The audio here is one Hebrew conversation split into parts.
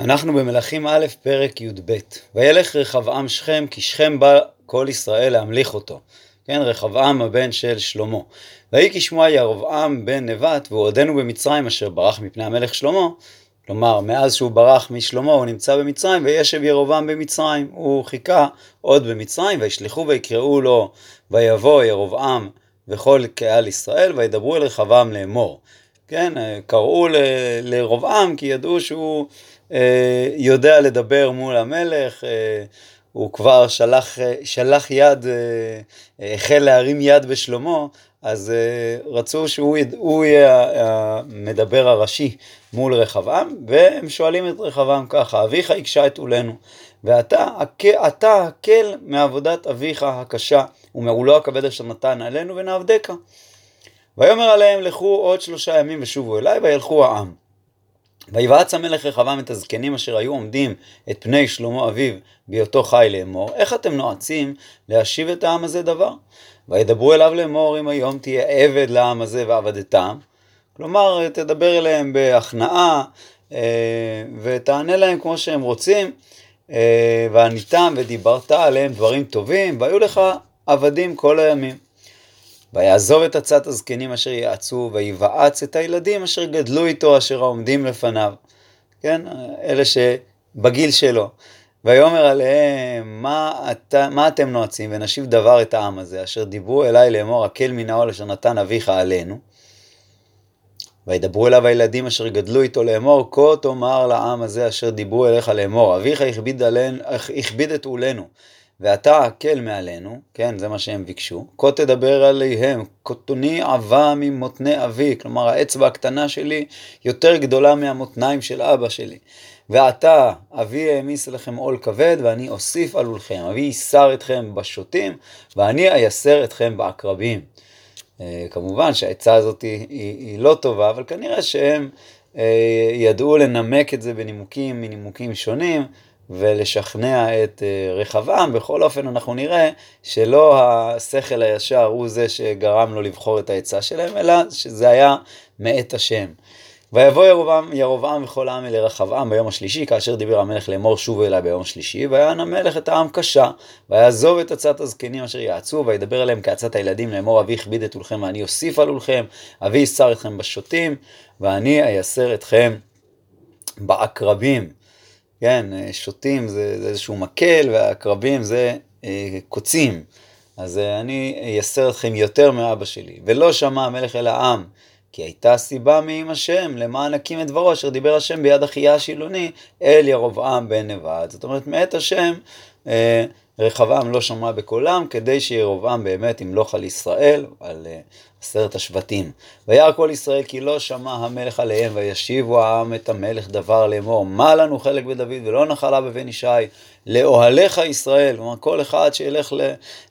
אנחנו במלכים א', פרק י"ב. וילך רחבעם שכם, כי שכם בא כל ישראל להמליך אותו. כן, רחבעם הבן של שלמה. ויהי כשמוע ירבעם בן נבט, והוא עודנו במצרים אשר ברח מפני המלך שלמה. כלומר, מאז שהוא ברח משלמה הוא נמצא במצרים, וישב ירבעם במצרים. הוא חיכה עוד במצרים, וישלחו ויקראו לו, ויבוא ירבעם וכל קהל ישראל, וידברו אל רחבעם לאמור. כן, קראו לרבעם כי ידעו שהוא יודע לדבר מול המלך, אה, הוא כבר שלח, אה, שלח יד, החל להרים יד בשלמה, אז רצו שהוא יהיה המדבר הראשי מול רחבעם, והם שואלים את רחבעם ככה, אביך הקשה את עולנו, ואתה אתה הקל מעבודת אביך הקשה, ומעולו הכבד אשר נתן עלינו ונעבדך. ויאמר עליהם לכו עוד שלושה ימים ושובו אליי וילכו העם. ויבעץ המלך רחבעם את הזקנים אשר היו עומדים את פני שלמה אביו בהיותו חי לאמור, איך אתם נועצים להשיב את העם הזה דבר? וידברו אליו לאמור אם היום תהיה עבד לעם הזה ועבדתם, כלומר תדבר אליהם בהכנעה אה, ותענה להם כמו שהם רוצים, אה, ועניתם ודיברת עליהם דברים טובים, והיו לך עבדים כל הימים. ויעזוב את עצת הזקנים אשר יעצו, ויבעץ את הילדים אשר גדלו איתו, אשר העומדים לפניו. כן, אלה שבגיל שלו. ויאמר עליהם, מה, אתה, מה אתם נועצים, ונשיב דבר את העם הזה, אשר דיברו אליי לאמור, הקל מן העול אשר נתן אביך עלינו. וידברו אליו הילדים אשר גדלו איתו לאמור, כה תאמר לעם הזה אשר דיברו אליך לאמור, אביך הכביד, את עולנו, ואתה הקל מעלינו, כן, זה מה שהם ביקשו, כה תדבר עליהם, כותוני עבה ממותני אבי, כלומר האצבע הקטנה שלי יותר גדולה מהמותניים של אבא שלי. ועתה אבי העמיס לכם עול כבד, ואני אוסיף עלולכם, אבי ייסר אתכם בשוטים, ואני אייסר אתכם בעקרבים. אה, כמובן שהעצה הזאת היא, היא, היא לא טובה, אבל כנראה שהם אה, ידעו לנמק את זה בנימוקים מנימוקים שונים. ולשכנע את אה, רחבעם, בכל אופן אנחנו נראה שלא השכל הישר הוא זה שגרם לו לבחור את העצה שלהם, אלא שזה היה מאת השם. ויבוא ירובעם, ירובעם וכל העם אל רחבעם ביום השלישי, כאשר דיבר המלך לאמור שובו אליי ביום השלישי, ויען המלך את העם קשה, ויעזוב את עצת הזקנים אשר יעצו, וידבר אליהם כעצת הילדים לאמור אבי הכביד את עולכם ואני אוסיף על עולכם, אבי יסר אתכם בשוטים, ואני אייסר אתכם בעקרבים. כן, אה, שוטים זה, זה איזשהו מקל והקרבים זה אה, קוצים. אז אה, אני אייסר אתכם יותר מאבא שלי. ולא שמע המלך אל העם, כי הייתה סיבה מעם השם, למען הקים את דברו, אשר דיבר השם ביד אחיה השילוני, אל ירבעם בן נבט. זאת אומרת, מאת השם, אה, רחבעם לא שמע בקולם, כדי שירבעם באמת ימלוך על ישראל, על אה, עשרת השבטים. וירא כל ישראל כי לא שמע המלך עליהם, וישיבו העם את המלך דבר לאמור, מה לנו חלק בדוד ולא נחלה בבן ישי, לאוהליך ישראל, כלומר כל אחד שילך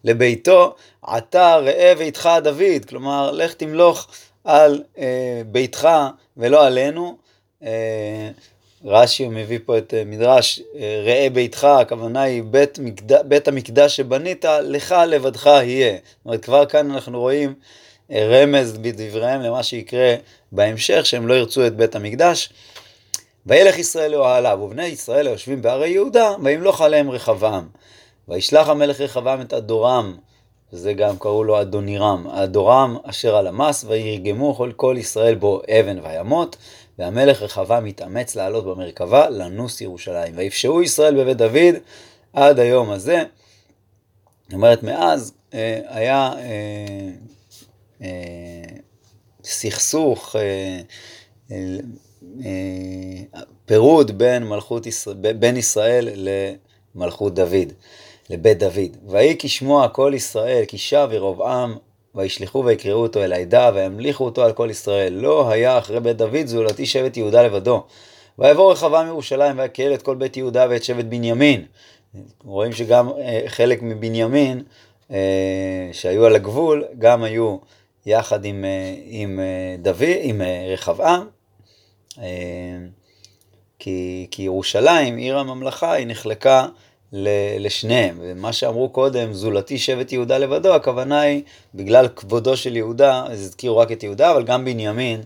לביתו, עתה ראה ואיתך דוד, כלומר לך תמלוך על אה, ביתך ולא עלינו. אה, רש"י מביא פה את אה, מדרש, אה, ראה ביתך, הכוונה היא בית, מקד... בית המקדש שבנית, לך לבדך יהיה. זאת אומרת, כבר כאן אנחנו רואים אה, רמז בדבריהם למה שיקרה בהמשך, שהם לא ירצו את בית המקדש. וילך ישראל לאוהליו, ובני ישראל היושבים בהרי יהודה, וימלוך עליהם רחבעם. וישלח המלך רחבעם את אדורם, וזה גם קראו לו אדונירם, אדורם אשר על המס, וירגמו כל, כל ישראל בו אבן וימות, והמלך רחבעם התאמץ לעלות במרכבה לנוס ירושלים. ויפשעו ישראל בבית דוד עד היום הזה. זאת אומרת, מאז אה, היה אה, אה, סכסוך, אה, אה, אה, פירוד בין, מלכות ישראל, בין ישראל למלכות דוד, לבית דוד. ויהי כשמוע כל ישראל, כי שב ירבעם וישלחו ויקראו אותו אל העדה, וימליכו אותו על כל ישראל. לא היה אחרי בית דוד זולתי שבט יהודה לבדו. ויבוא רחבעם מירושלים ויקהל את כל בית יהודה ואת שבט בנימין. רואים שגם אה, חלק מבנימין אה, שהיו על הגבול, גם היו יחד עם, אה, עם אה, דוד, עם אה, רחבעם. אה, כי, כי ירושלים, עיר הממלכה, היא נחלקה לשניהם. ומה שאמרו קודם, זולתי שבט יהודה לבדו, הכוונה היא, בגלל כבודו של יהודה, אז הזכירו רק את יהודה, אבל גם בנימין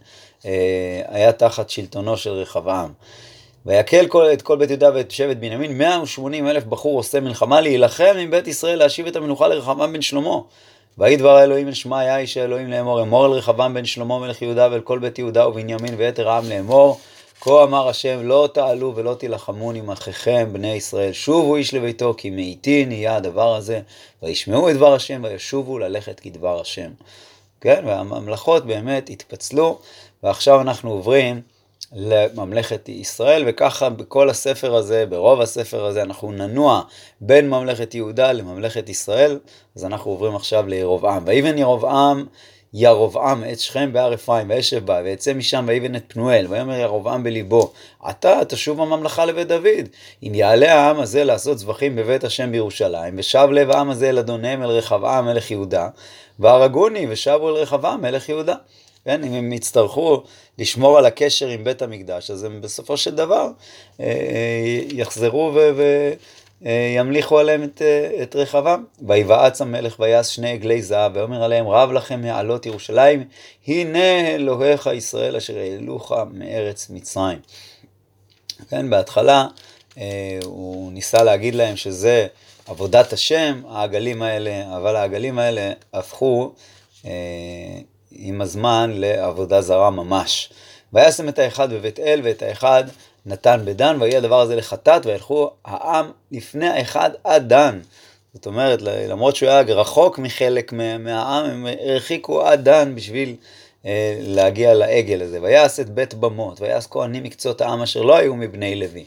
אה, היה תחת שלטונו של רחבעם. ויקל כל, את כל בית יהודה ואת שבט בנימין, 180 אלף בחור עושה מלחמה להילחם עם בית ישראל להשיב את המנוחה לרחבעם בן שלמה. ויהי דבר האלוהים אל שמעיה איש האלוהים לאמור, אמור אל רחבעם בן שלמה מלך יהודה ואל כל בית יהודה ובנימין ויתר העם לאמור, כה אמר השם לא תעלו ולא תילחמון עם אחיכם בני ישראל, שובו איש לביתו כי מאיתי נהיה הדבר הזה, וישמעו את דבר השם וישובו ללכת כדבר השם. כן, והממלכות באמת התפצלו, ועכשיו אנחנו עוברים לממלכת ישראל, וככה בכל הספר הזה, ברוב הספר הזה, אנחנו ננוע בין ממלכת יהודה לממלכת ישראל, אז אנחנו עוברים עכשיו לירובעם. ויבן ירובעם ירובעם את שכם בהר אפרים, וישב בה, ויצא משם ויבן את פנואל, ויאמר ירובעם בליבו, עתה תשוב הממלכה לבית דוד, אם יעלה העם הזה לעשות זבחים בבית השם בירושלים, ושב לב העם הזה אל אדוניהם אל רחבעם מלך יהודה, והרגוני ושבו אל רחבעם מלך יהודה. כן, אם הם יצטרכו לשמור על הקשר עם בית המקדש, אז הם בסופו של דבר אה, אה, יחזרו וימליכו עליהם את, אה, את רחבם. ויבעץ המלך ויעש שני עגלי זהב, ואומר עליהם, רב לכם מעלות ירושלים, הנה אלוהיך ישראל אשר העלוך מארץ מצרים. כן, בהתחלה הוא ניסה להגיד להם שזה עבודת השם, העגלים האלה, אבל העגלים האלה הפכו עם הזמן לעבודה זרה ממש. וישם את האחד בבית אל ואת האחד נתן בדן, ויהיה הדבר הזה לחטאת, וילכו העם לפני האחד עד דן. זאת אומרת, למרות שהוא היה רחוק מחלק מהעם, הם הרחיקו עד דן בשביל אה, להגיע לעגל הזה. ויעש את בית במות, ויעש כהנים מקצות העם אשר לא היו מבני לוי.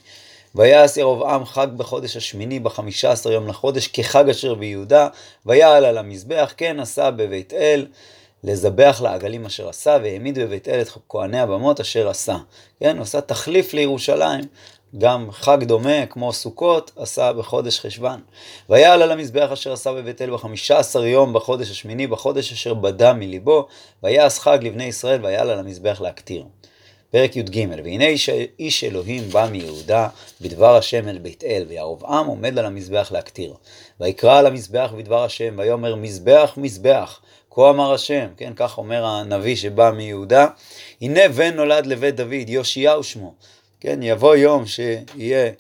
ויעש ירבעם חג בחודש השמיני בחמישה עשר יום לחודש, כחג אשר ביהודה, ויעל על המזבח, כן עשה בבית אל. לזבח לעגלים אשר עשה, והעמיד בבית אל את כהני הבמות אשר עשה. כן, הוא עשה תחליף לירושלים, גם חג דומה כמו סוכות עשה בחודש חשוון. ויעל על המזבח אשר עשה בבית אל בחמישה עשר יום בחודש השמיני, בחודש אשר בדה מליבו, ויעש חג לבני ישראל ויעל על המזבח להקטיר. פרק י"ג והנה איש, איש אלוהים בא מיהודה בדבר השם אל בית אל וירבעם עומד על המזבח להקטיר. ויקרא על המזבח בדבר השם ויאמר מזבח מזבח כה אמר השם, כן, כך אומר הנביא שבא מיהודה, הנה בן נולד לבית דוד, יאשיהו שמו, כן, יבוא יום שיהיה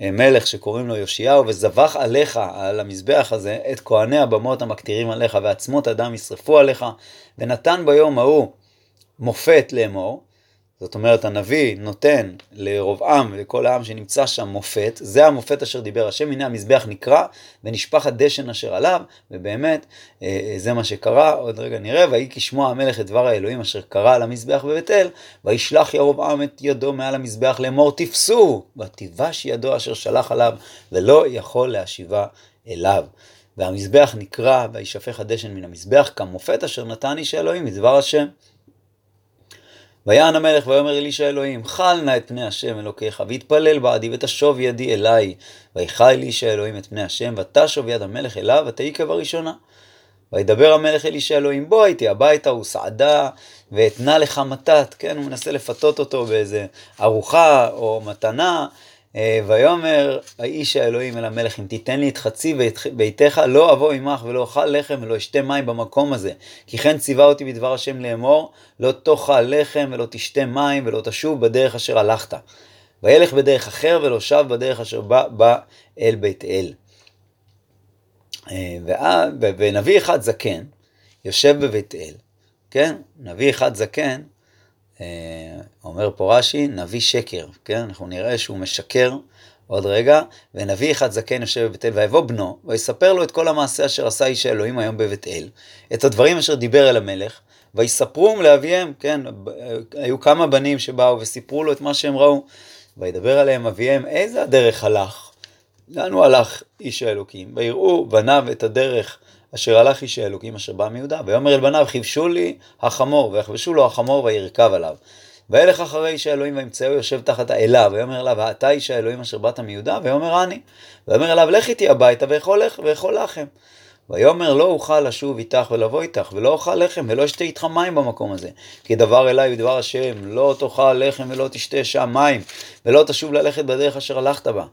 אה, מלך שקוראים לו יאשיהו, וזבח עליך, על המזבח הזה, את כהני הבמות המקטירים עליך, ועצמות אדם ישרפו עליך, ונתן ביום ההוא מופת לאמור, זאת אומרת, הנביא נותן לרובעם ולכל העם שנמצא שם מופת, זה המופת אשר דיבר השם, הנה המזבח נקרע ונשפך הדשן אשר עליו, ובאמת אה, זה מה שקרה, עוד רגע נראה, ויהי כשמוע המלך את דבר האלוהים אשר קרא על המזבח בבית אל, וישלח ירובעם את ידו מעל המזבח לאמור תפסו, ותיבש ידו אשר שלח עליו, ולא יכול להשיבה אליו. והמזבח נקרע, וישפך הדשן מן המזבח, כמופת אשר נתן איש האלוהים מדבר השם. ויען המלך ויאמר אלישע אלוהים, חל נא את פני השם אלוקיך, ויתפלל בעדי, ותשוב ידי אליי. ויחל אלישע אלוהים את פני השם, ותשוב יד המלך אליו, ותהי כבראשונה. וידבר המלך אלישע אלוהים, בוא איתי הביתה, הוא סעדה, ואתנה לך מתת, כן, הוא מנסה לפתות אותו באיזה ארוחה או מתנה, ויאמר האיש האלוהים אל המלך, אם תיתן לי את חצי ביתך, לא אבוא עמך ולא אוכל לחם ולא אשתה מים במקום הזה. כי כן ציווה אותי בדבר השם לאמור, לא תאכל לחם ולא תשתה מים ולא תשוב בדרך אשר הלכת. וילך בדרך אחר ולא שב בדרך אשר בא, בא אל בית אל. אה, ונביא אחד זקן יושב בבית אל, כן? נביא אחד זקן אה, אומר פה רש"י, נביא שקר, כן? אנחנו נראה שהוא משקר עוד רגע, ונביא אחד זקן יושב בבית אל, ויבוא בנו, ויספר לו את כל המעשה אשר עשה איש האלוהים היום בבית אל, את הדברים אשר דיבר אל המלך, ויספרום לאביהם, כן? היו כמה בנים שבאו וסיפרו לו את מה שהם ראו, וידבר עליהם אביהם, איזה הדרך הלך? לאן הוא הלך איש האלוקים? ויראו בניו את הדרך אשר הלך איש האלוקים אשר בא מיהודה, ויאמר אל בניו חיפשו לי החמור, ויחבשו לו החמור וירכב עליו. וילך אחרי איש האלוהים וימצאו יושב תחת האלה, ויאמר אליו, האתה איש האלוהים אשר באת מיהודה? ויאמר אני. ויאמר אליו, לך איתי הביתה ואכול לחם. ויאמר לא אוכל לשוב איתך ולבוא איתך, ולא אוכל לחם, ולא אשתה איתך מים במקום הזה. כי דבר אליי ודבר השם, לא תאכל לחם ולא תשתה שם מים, ולא תשוב ללכת בדרך אשר הלכת בה.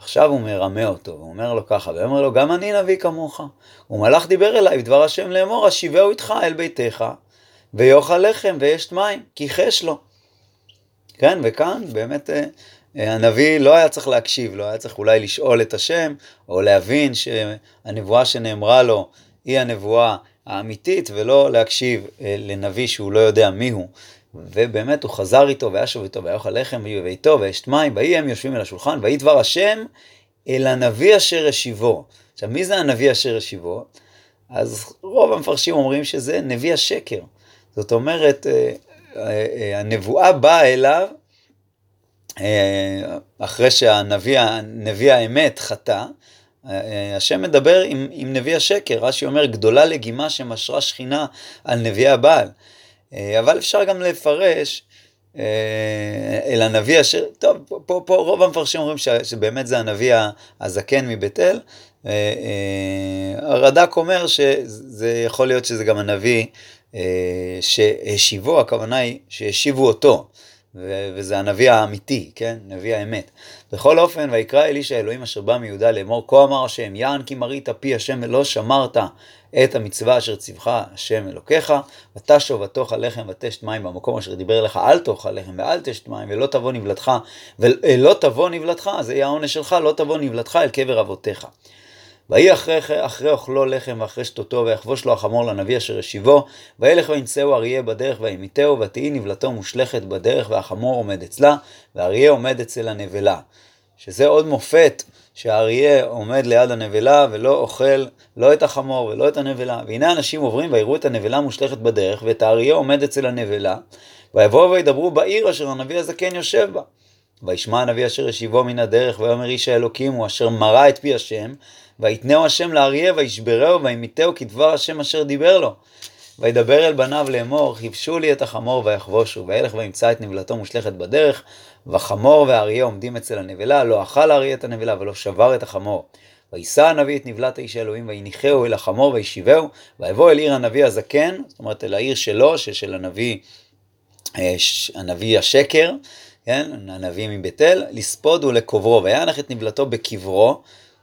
עכשיו הוא מרמה אותו, הוא אומר לו ככה, ואומר לו, גם אני נביא כמוך. ומלאך דיבר אליי בדבר השם לאמור, השיבהו איתך אל ביתך, ויאכל לחם וישת מים, כי חש לו. כן, וכאן באמת אה, הנביא לא היה צריך להקשיב, לא היה צריך אולי לשאול את השם, או להבין שהנבואה שנאמרה לו היא הנבואה האמיתית, ולא להקשיב לנביא שהוא לא יודע מיהו. ובאמת הוא חזר איתו, וישוב איתו, ויאכל לחם, ויהיו ביתו, וישת מים, ויהי הם יושבים אל השולחן, ויהי דבר השם אל הנביא אשר השיבו. עכשיו, מי זה הנביא אשר השיבו? אז רוב המפרשים אומרים שזה נביא השקר. זאת אומרת, אה, אה, אה, הנבואה באה אליו אחרי שהנביא האמת חטא, השם מדבר עם, עם נביא השקר, רש"י אומר גדולה לגימה שמשרה שכינה על נביא הבעל. אבל אפשר גם לפרש אל הנביא אשר, טוב, פה, פה רוב המפרשים אומרים שבאמת זה הנביא הזקן מבית אל, אה, אה, הרד"ק אומר שזה יכול להיות שזה גם הנביא אה, שהשיבו, הכוונה היא שהשיבו אותו, וזה הנביא האמיתי, כן? נביא האמת. בכל אופן, ויקרא אלישע אלוהים אשר בא מיהודה לאמור, כה אמר השם, יען כי מרית פי השם ולא שמרת את המצווה אשר ציווך השם אלוקיך, ותשוב ותאכל לחם ותשת מים במקום אשר דיבר אליך, אל תאכל לחם ואל תשת מים, ולא תבוא נבלתך, ולא תבוא נבלתך, זה יהיה העונש שלך, לא תבוא נבלתך אל קבר אבותיך. ויהי אחרי, אחרי אוכלו לחם ואחרי שתותו, ויחבוש לו החמור לנביא אשר השיבו, וילך וימצאו אריה בדרך וימיתהו, ותהי נבלתו מושלכת בדרך, והחמור עומד אצלה, ואריה עומד אצל הנבלה. שזה עוד מופת שהאריה עומד ליד הנבלה ולא אוכל לא את החמור ולא את הנבלה. והנה אנשים עוברים ויראו את הנבלה מושלכת בדרך, ואת האריה עומד אצל הנבלה, ויבואו וידברו בעיר אשר הנביא הזקן יושב בה. וישמע הנביא אשר השיבו מן הדרך, ויאמר איש האלוקים הוא אשר מרא את פי השם, ויתנהו השם לאריה, וישברהו, וימיתהו כדבר השם אשר דיבר לו. וידבר אל בניו לאמור, חיפשו לי את החמור ויחבושו, וילך וימצא את נבלתו מושלכת בדרך, וחמור ואריה עומדים אצל הנבלה, לא אכל האריה את הנבלה ולא שבר את החמור. וישא הנביא את נבלת האיש האלוהים, ויניחהו אל החמור וישיבהו, ויבוא אל עיר הנביא הזקן, זאת אומרת אל העיר שלו, של הנביא, אה, הנביא השקר, כן, הנביא מבית אל, לספוד ולקוברו, ויענך את נבלתו בקברו,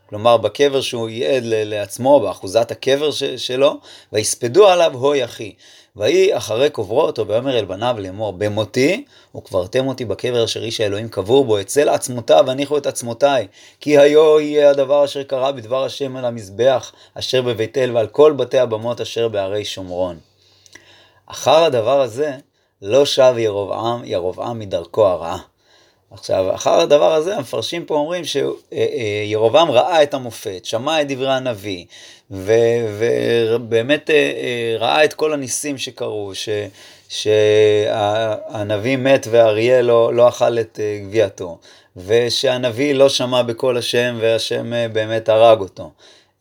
כלומר בקבר שהוא ייעד לעצמו, באחוזת הקבר שלו, ויספדו עליו הוי אחי. ויהי אחרי קוברו אותו ויאמר אל בניו לאמור במותי וקברתם אותי בקבר אשר איש האלוהים קבור בו אצל עצמותיו הניחו את עצמותיי כי היו יהיה הדבר אשר קרה בדבר השם על המזבח אשר בבית אל ועל כל בתי הבמות אשר בערי שומרון. אחר הדבר הזה לא שב ירבעם ירבעם מדרכו הרעה. עכשיו, אחר הדבר הזה, המפרשים פה אומרים שירובעם ראה את המופת, שמע את דברי הנביא, ובאמת אה, אה, ראה את כל הניסים שקרו, ש, שהנביא מת ואריה לא, לא אכל את אה, גווייתו, ושהנביא לא שמע בקול השם והשם באמת הרג אותו.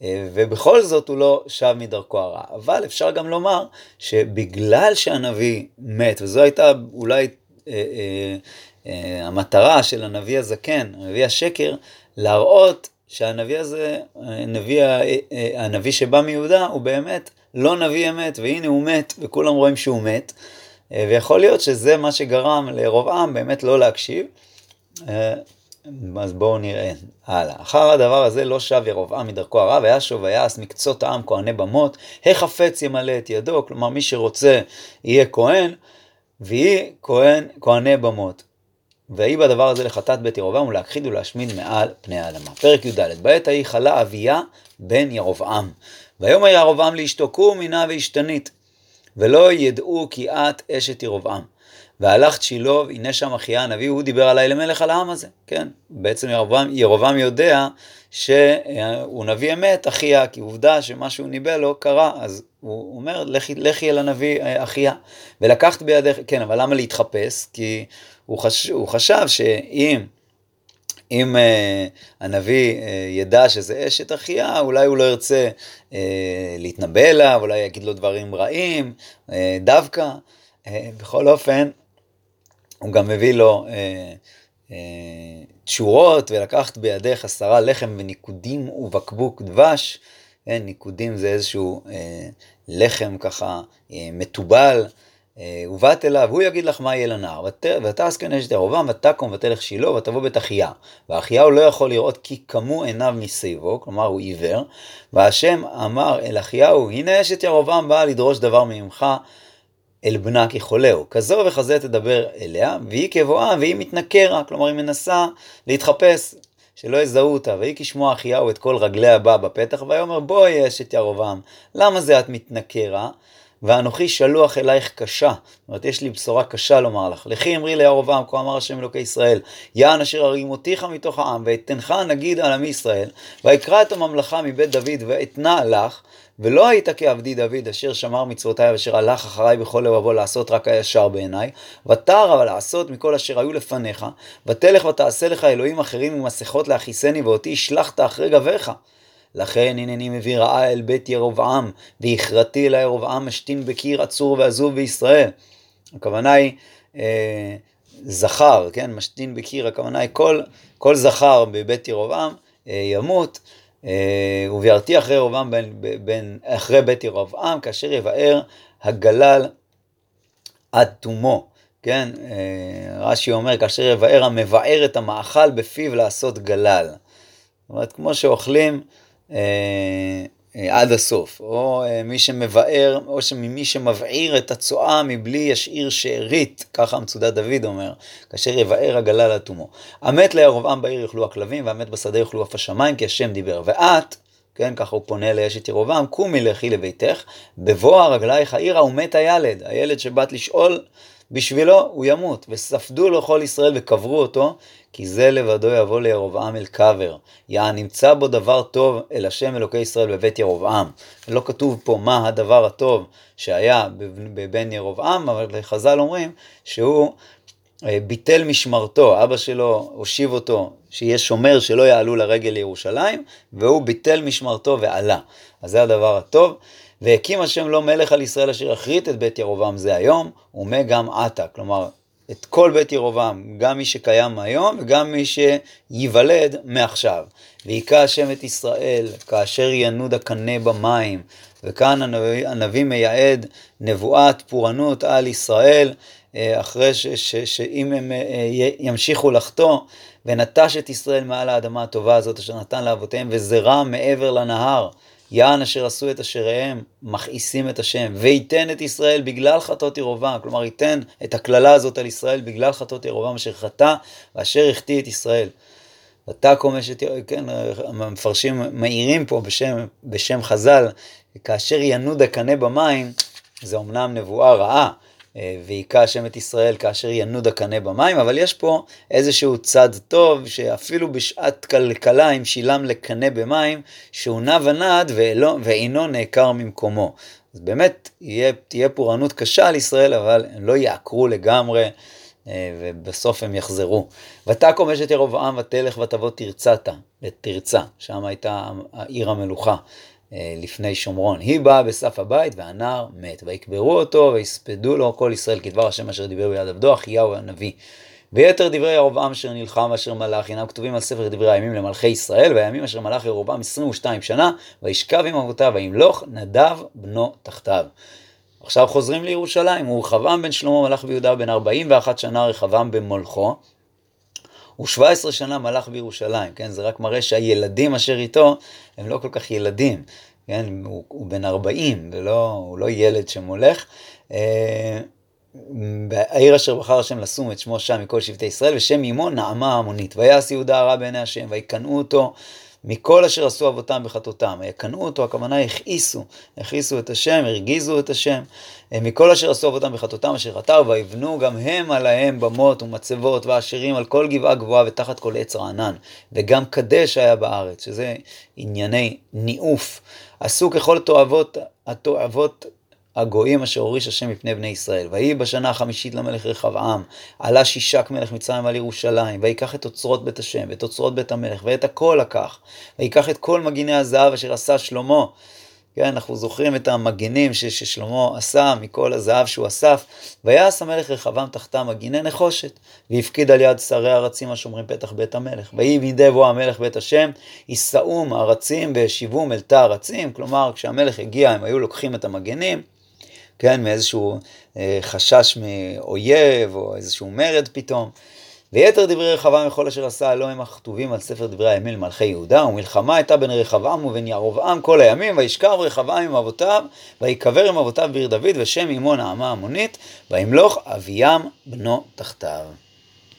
ובכל זאת הוא לא שב מדרכו הרע. אבל אפשר גם לומר שבגלל שהנביא מת, וזו הייתה אולי אה, אה, אה, המטרה של הנביא הזקן, הנביא השקר, להראות שהנביא הזה, הנביא, הנביא שבא מיהודה, הוא באמת לא נביא אמת, והנה הוא מת, וכולם רואים שהוא מת. ויכול להיות שזה מה שגרם לרובעם באמת לא להקשיב. אז בואו נראה הלאה. אחר הדבר הזה לא שב ירבעם מדרכו הרע, וישוב ויעש מקצות העם כהני במות, החפץ ימלא את ידו, כלומר מי שרוצה יהיה כהן, ויהי כהן, כהני במות. ויהי בדבר הזה לחטאת בית ירבעם ולהכחיד ולהשמיד מעל פני האדמה. פרק י"ד בעת ההיא חלה אביה בן ירבעם. ויאמר ירבעם לאשתו קום מינה ואשתנית ולא ידעו כי את אשת ירבעם. והלכת שילה, הנה שם אחיה הנביא, הוא דיבר עליי למלך על העם הזה, כן? בעצם ירבעם, ירבעם יודע שהוא נביא אמת, אחיה, כי עובדה שמה שהוא ניבא לו קרה, אז הוא אומר, לכי, לכי אל הנביא אה, אחיה. ולקחת בידך, כן, אבל למה להתחפש? כי הוא, חש, הוא חשב שאם אם uh, הנביא uh, ידע שזה אשת אחיה, אולי הוא לא ירצה uh, להתנבא אליו, אולי יגיד לו דברים רעים, uh, דווקא. Uh, בכל אופן, הוא גם מביא לו uh, uh, תשורות, ולקחת בידך עשרה לחם וניקודים ובקבוק דבש. כן, ניקודים זה איזשהו uh, לחם ככה uh, מתובל. אה, ובאת אליו, הוא יגיד לך מה יהיה לנער. ותעש כן אשת ירבעם, ותקום ותלך שילה, ותבוא בית אחיה. ואחיהו לא יכול לראות כי קמו עיניו משיבו, כלומר הוא עיוור. והשם אמר אל אחיהו, הנה אשת ירבעם באה לדרוש דבר ממך, אל בנה ככולהו. כזו וכזה תדבר אליה, והיא כבואה, והיא מתנכרה, כלומר היא מנסה להתחפש, שלא יזהו אותה. ויהי כשמוע אחיהו את כל רגלי הבא בפתח, ויאמר בואי אשת ירבעם, למה זה את מתנכרה? ואנוכי שלוח אלייך קשה. זאת אומרת, יש לי בשורה קשה לומר לך. לכי אמרי לירבעם, כה אמר השם אלוקי ישראל, יען אשר הרימותיך מתוך העם, ואתנך נגיד על עמי ישראל, ויקרא את הממלכה מבית דוד, ואתנה לך, ולא היית כעבדי דוד, אשר שמר מצוותיי, ואשר הלך אחריי בכל לבבו לעשות רק הישר בעיניי, ותר אבל לעשות מכל אשר היו לפניך, ותלך ותעשה לך אלוהים אחרים ומסכות להכיסני, ואותי השלכת אחרי גביך. לכן הנני מביא רעה אל בית ירבעם, והכרתי אל ירבעם משתין בקיר עצור ועזוב בישראל. הכוונה היא אה, זכר, כן, משתין בקיר, הכוונה היא כל, כל זכר בבית ירבעם אה, ימות, אה, וביארתי אחרי בין, בין, אחרי בית ירבעם, כאשר יבאר הגלל עד תומו. כן, אה, רש"י אומר, כאשר יבאר המבאר את המאכל בפיו לעשות גלל. זאת אומרת, כמו שאוכלים עד הסוף, או אה, מי שמבאר, או ממי שמבעיר את הצואה מבלי ישאיר שארית, ככה מצודת דוד אומר, כאשר יבאר הגלה לתומו. המת לירבעם בעיר יאכלו הכלבים, והמת בשדה יאכלו אף השמיים, כי השם דיבר. ואת, כן, ככה הוא פונה לאשת ירבעם, קומי לכי לביתך, בבוא הרגלייך העירה ומת הילד, הילד שבאת לשאול בשבילו הוא ימות, וספדו לו כל ישראל וקברו אותו, כי זה לבדו יבוא לירבעם אל קבר. יען נמצא בו דבר טוב אל השם אלוקי ישראל בבית ירבעם. לא כתוב פה מה הדבר הטוב שהיה בבן ירבעם, אבל חז"ל אומרים שהוא ביטל משמרתו, אבא שלו הושיב אותו שיהיה שומר שלא יעלו לרגל לירושלים, והוא ביטל משמרתו ועלה. אז זה הדבר הטוב. והקים השם לו מלך על ישראל אשר יכרית את בית ירבעם זה היום, ומה גם עתה. כלומר, את כל בית ירבעם, גם מי שקיים היום וגם מי שייוולד מעכשיו. והיכה השם את ישראל כאשר ינוד הקנה במים. וכאן הנביא, הנביא מייעד נבואת פורענות על ישראל, אה, אחרי ש, ש, שאם הם אה, ימשיכו לחטוא, ונטש את ישראל מעל האדמה הטובה הזאת אשר נתן לאבותיהם, וזרע מעבר לנהר. יען אשר עשו את אשריהם, מכעיסים את השם, וייתן את ישראל בגלל חטאות ירובעם, כלומר ייתן את הקללה הזאת על ישראל בגלל חטאות ירובעם אשר חטא, ואשר החטיא את ישראל. ותקום קומש כן, המפרשים מעירים פה בשם, בשם חז"ל, כאשר ינוד הקנה במים, זה אמנם נבואה רעה, אה, והיכה השם את ישראל כאשר ינוד הקנה במים, אבל יש פה איזשהו צד טוב, שאפילו בשעת כלכלה, אם שילם לקנה במים, שהוא נע ונד ואינו נעקר ממקומו. אז באמת יהיה, תהיה פורענות קשה על ישראל, אבל הם לא יעקרו לגמרי, אה, ובסוף הם יחזרו. ותקום אשת ירבעם ותלך ותבוא תרצתה, ותרצה, שם הייתה עיר המלוכה. אה, לפני שומרון. היא באה בסף הבית והנער מת. ויקברו אותו ויספדו לו כל ישראל כדבר השם אשר דיבר ביד עבדו, אחיהו הנביא. ויתר דברי ירבעם אשר נלחם ואשר מלך אינם כתובים על ספר דברי הימים למלכי ישראל, והימים אשר מלך ירבעם 22 שנה, וישכב עם אבותיו וימלוך נדב בנו תחתיו. עכשיו חוזרים לירושלים, ורחבעם בן שלמה מלך ביהודה בן 41 שנה רחבעם במולכו, ו-17 שנה מלך בירושלים, כן? זה רק מראה שהילדים אשר איתו הם לא כל כך ילדים, כן? הוא, הוא בן 40, ולא, הוא לא ילד שמולך. העיר אשר בחר השם לשום את שמו שם מכל שבטי ישראל, ושם אמו נעמה המונית. ויעש יהודה הרע בעיני השם, ויקנאו אותו מכל אשר עשו אבותם בחטאותם. יקנאו אותו, הכוונה הכעיסו, הכעיסו את השם, הרגיזו את השם. אה, מכל אשר עשו אבותם בחטאותם אשר חטאו, ויבנו גם הם עליהם במות ומצבות ואשרים על כל גבעה גבוהה ותחת כל עץ רענן. וגם קדש היה בארץ, שזה ענייני ניאוף. עשו ככל תועבות, התועבות הגויים אשר הוריש השם מפני בני ישראל. ויהי בשנה החמישית למלך רחבעם, עלה שישק מלך מצרים על ירושלים, ויקח את אוצרות בית השם, ואת אוצרות בית המלך, ואת הכל לקח, ויקח את כל מגיני הזהב אשר עשה שלמה. כן, אנחנו זוכרים את המגינים ששלמה עשה מכל הזהב שהוא אסף. ויעש המלך רחבעם תחתם מגיני נחושת, והפקיד על יד שרי ארצים השומרים פתח בית המלך. ויהי בידי בוא המלך בית השם, יישאום ארצים והשיבום אל תא ארצים. כלומר, כשהמלך הגיע, הם היו לוקחים את המגנים, כן, מאיזשהו אה, חשש מאויב או איזשהו מרד פתאום. ויתר דברי רחבעם וכל אשר עשה לא הם הכתובים על ספר דברי הימים למלכי יהודה, ומלחמה הייתה בין רחבעם ובין ירבעם כל הימים, וישכב רחבעם עם אבותיו, ויקבר עם אבותיו בעיר דוד, ושם אמו נעמה המונית, וימלוך אביים בנו תחתיו.